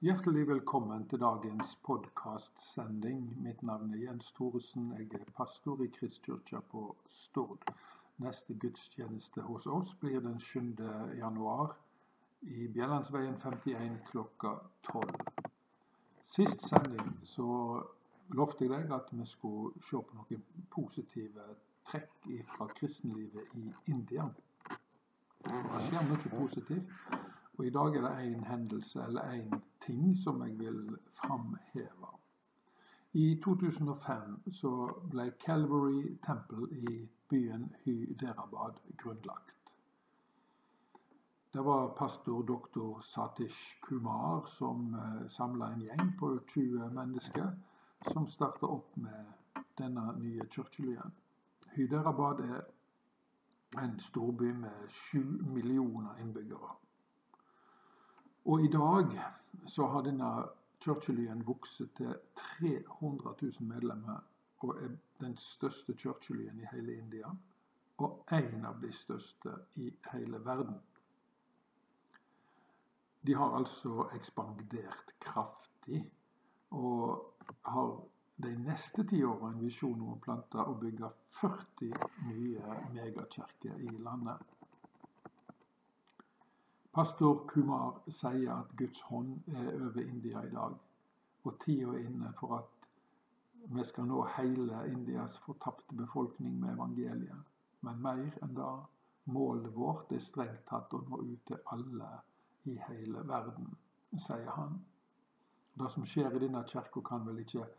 Hjertelig velkommen til dagens podkastsending. Mitt navn er Jens Thoresen. Jeg er pastor i Kristkirka på Stord. Neste gudstjeneste hos oss blir den 7. januar i Bjellandsveien 51 klokka 12. Sist sending så lovte jeg deg at vi skulle se på noen positive trekk fra kristenlivet i India. Det skjer mye positivt. Og i dag er det én hendelse eller én ting som jeg vil framheve. I 2005 så ble Calvary Temple i byen Hyderabad grunnlagt. Det var pastor doktor Satish Kumar som eh, samla en gjeng på 20 mennesker som starta opp med denne nye kirkelyden. Hyderabad er en storby med sju millioner innbyggere. Og i dag så har denne kirkelyen vokst til 300 000 medlemmer og er den største kirkelyen i hele India. Og en av de største i hele verden. De har altså ekspandert kraftig og har de neste ti åra en visjon om å plante og bygge 40 nye megakirker i landet. Pastor Kumar sier at Guds hånd er over India i dag, og tida er inne for at vi skal nå hele Indias fortapte befolkning med evangeliet. Men mer enn det, målet vårt er strengt tatt å nå ut til alle i hele verden, sier han. Det som skjer i denne kirka kan vel ikke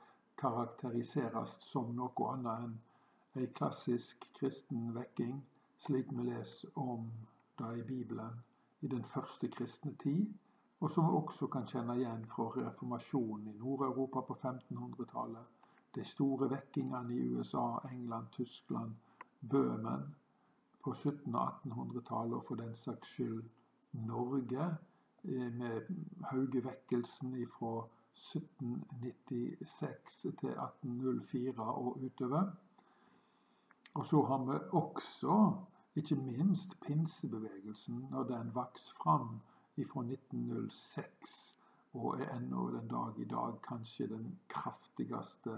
karakteriseres som noe annet enn ei klassisk kristen vekking, slik vi leser om det i Bibelen i den første kristne tid, og som vi også kan kjenne igjen fra reformasjonen i Nord-Europa på 1500-tallet, de store vekkingene i USA, England, Tyskland, Bøhmen på 1700- og 1800-tallet, og for den saks skyld Norge eh, med Haugevekkelsen fra 1796 til 1804 og utover. Og så har vi også, ikke minst, pinsebevegelsen når den vokste fram fra 1906 og er ennå den dag i dag kanskje den kraftigste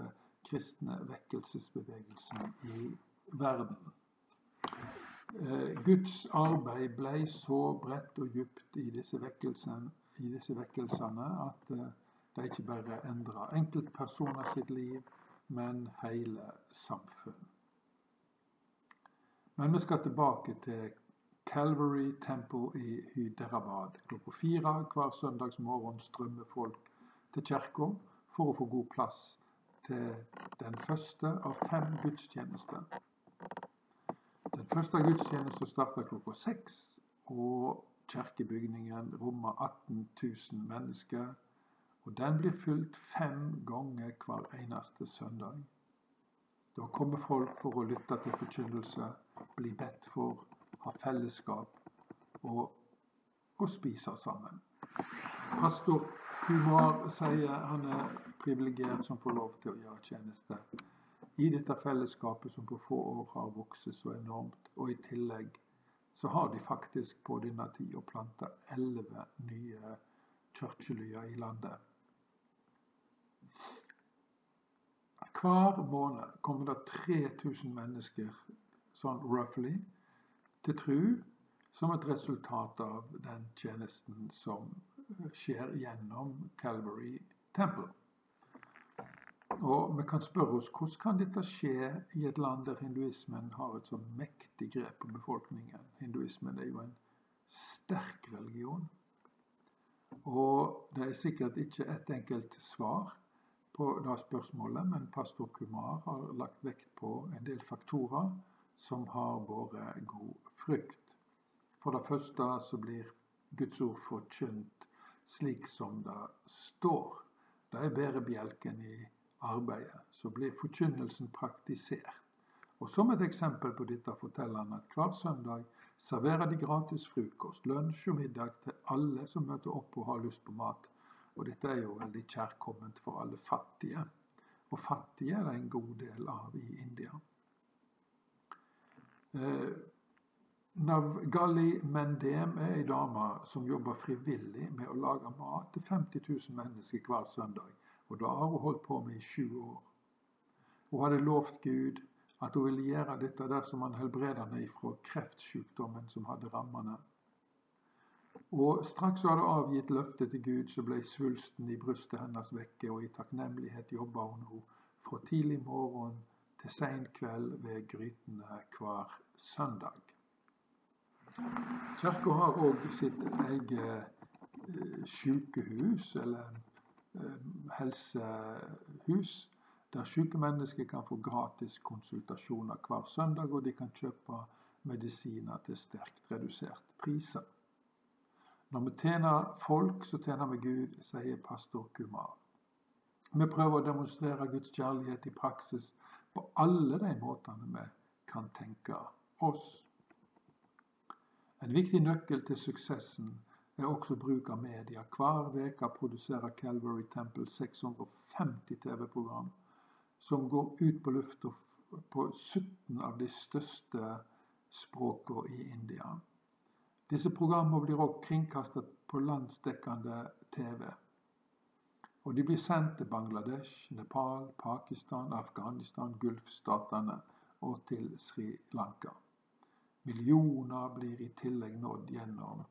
kristne vekkelsesbevegelsen i verden. Eh, Guds arbeid ble så bredt og djupt i disse vekkelsene, i disse vekkelsene at de det ikke bare endra enkeltpersoner sitt liv, men hele samfunn. Men vi skal tilbake til Calvary Temple i Hyderabad. Klokka fire hver søndagsmorgen strømmer folk til kirka for å få god plass til den første av fem gudstjenester. Den første gudstjenesten starter klokka seks, og kirkebygningen rommer 18 000 mennesker. Og den blir fylt fem ganger hver eneste søndag. Da kommer folk for å lytte til forkynnelse, bli bedt for, ha fellesskap og, og spise sammen. Pastor Kumar sier han er privilegert som får lov til å gjøre tjeneste i dette fellesskapet som på få år har vokst så enormt. Og i tillegg så har de faktisk på denne tida planta elleve nye kirkelyer i landet. Hver måned kommer det 3000 mennesker, sånn roughly, til tru som et resultat av den tjenesten som skjer gjennom Calvary Temple. Og vi kan spørre oss hvordan kan dette skje i et land der hinduismen har et så mektig grep på befolkningen? Hinduismen er jo en sterk religion. Og det er sikkert ikke et enkelt svar på det spørsmålet, men pastor Kumar har lagt vekt på en del faktorer som har vært god frykt. For det første så blir Guds ord forkynt slik som det står. Det er bærebjelken i arbeidet, så blir forkynnelsen praktisert. Og Som et eksempel på dette forteller han at hver søndag serverer de gratis frokost, lunsj og middag til alle som møter opp og har lyst på mat. Og dette er jo veldig kjærkomment for alle fattige. Og fattige er det en god del av i India. Eh, Navgali Mendem er ei dame som jobber frivillig med å lage mat til 50 000 mennesker hver søndag. Og det har hun holdt på med i sju år. Hun hadde lovt Gud at hun ville gjøre dette dersom han helbreder henne fra kreftsykdommen som hadde rammet henne. Og straks hun hadde avgitt løftet til Gud, så ble svulsten i brystet hennes vekke, og i takknemlighet jobba hun nå fra tidlig morgen til sein kveld ved grytene hver søndag. Kirka har òg sitt eget eh, sykehus, eller eh, helsehus, der syke mennesker kan få gratis konsultasjoner hver søndag, og de kan kjøpe medisiner til sterkt reduserte priser. Når vi tjener folk, så tjener vi Gud, sier pastor Kumar. Vi prøver å demonstrere Guds kjærlighet i praksis på alle de måtene vi kan tenke oss. En viktig nøkkel til suksessen er også bruk av media. Hver uke produserer Calvary Temple 650 TV-program som går ut på lufta på 17 av de største språkene i India. Disse programmene blir også kringkastet på landsdekkende TV. Og de blir sendt til Bangladesh, Nepal, Pakistan, Afghanistan, Gulfstatene og til Sri Lanka. Millioner blir i tillegg nådd gjennom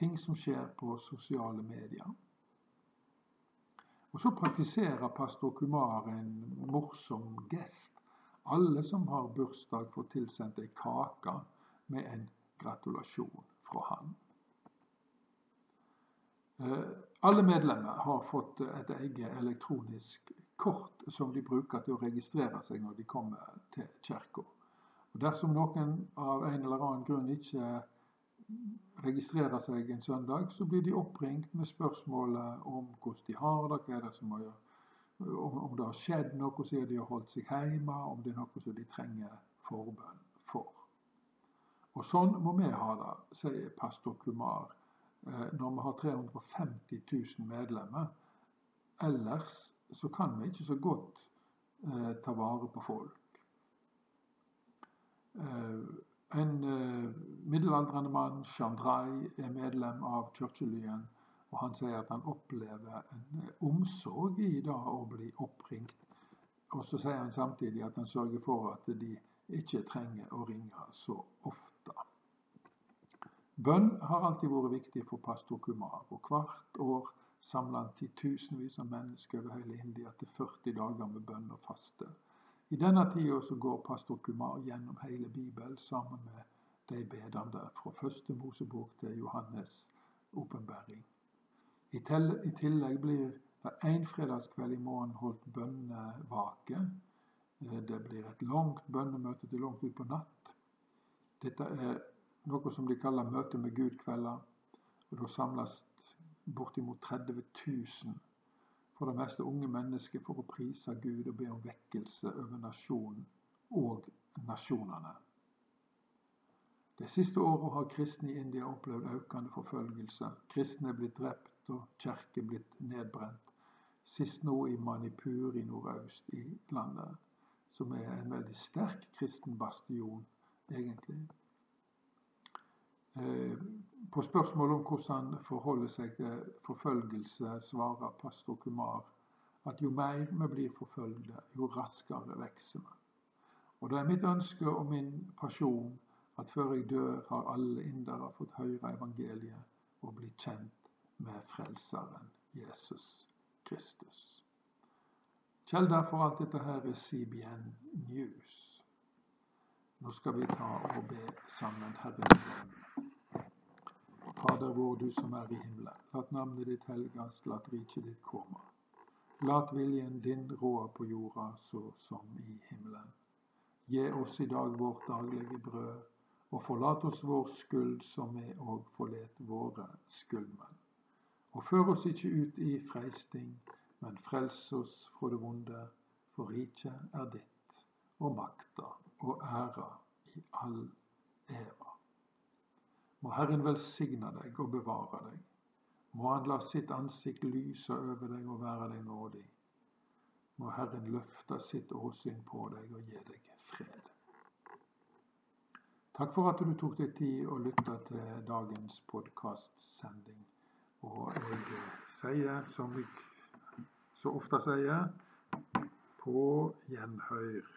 ting som skjer på sosiale medier. Og så praktiserer pastor Kumar en morsom gest. Alle som har bursdag, får tilsendt ei kake med en gratulasjon fra han. Eh, alle medlemmer har fått et eget elektronisk kort som de bruker til å registrere seg når de kommer til kirka. Dersom noen av en eller annen grunn ikke registrerer seg en søndag, så blir de oppringt med spørsmålet om hvordan de har det, hva er det som har, om det har skjedd noe siden de har holdt seg hjemme, om det er noe som de trenger forbønn for. Og sånn må vi ha det, sier pastor Kumar, eh, når vi har 350 000 medlemmer. Ellers så kan vi ikke så godt eh, ta vare på folk. Eh, en eh, middelaldrende mann, Chandrai, er medlem av Churchillyen. Og han sier at han opplever en eh, omsorg i det å bli oppringt. Og så sier han samtidig at han sørger for at de ikke trenger å ringe så ofte. Bønn har alltid vært viktig for pastor Kumar. Og hvert år samler han titusenvis av mennesker over hele India til 40 dager med bønn og faste. I denne tida går pastor Kumar gjennom hele Bibelen sammen med de bedende, fra første Mosebok til Johannes' åpenbaring. I, I tillegg blir det en fredagskveld i morgen holdt bønnevake. Eh, det blir et langt bønnemøte til langt utpå natt. Dette er noe som de kaller møte med Gud-kvelder. og Da samles bortimot 30 000 for det meste unge mennesker for å prise Gud og be om vekkelse over nasjonen og nasjonene. De siste åra har kristne i India opplevd økende forfølgelse. Kristne er blitt drept og kirker blitt nedbrent. Sist nå i Manipur i nordøst i landet, som er en veldig sterk kristen bastion, egentlig. Eh, på spørsmål om hvordan forholder seg til forfølgelse, svarer pastor Kumar at jo mer vi blir forfølgde, jo raskere vokser vi. Og det er mitt ønske og min pasjon at før jeg dør, har alle indere fått høre evangeliet og bli kjent med Frelseren Jesus Kristus. Kjelder for alt dette her er CBN News. Nå skal vi ta og be sammen Herren. Fader vår, du som er i himmelen. Lat navnet ditt helgast, lat riket ditt komme. Lat viljen din råde på jorda så som i himmelen. Gi oss i dag vårt daglige brød, og forlat oss vår skyld som vi òg forlet våre skyldmenn. Og før oss ikke ut i freisting, men frels oss fra det vonde, for riket er ditt, og makta og æra i all eva. Må Herren velsigne deg og bevare deg. Må Han la sitt ansikt lyse over deg og være deg nådig. Må Herren løfte sitt åsyn på deg og gi deg fred. Takk for at du tok deg tid å lytte til dagens podkastsending. Og jeg sier, som jeg så ofte sier, på gjenhør.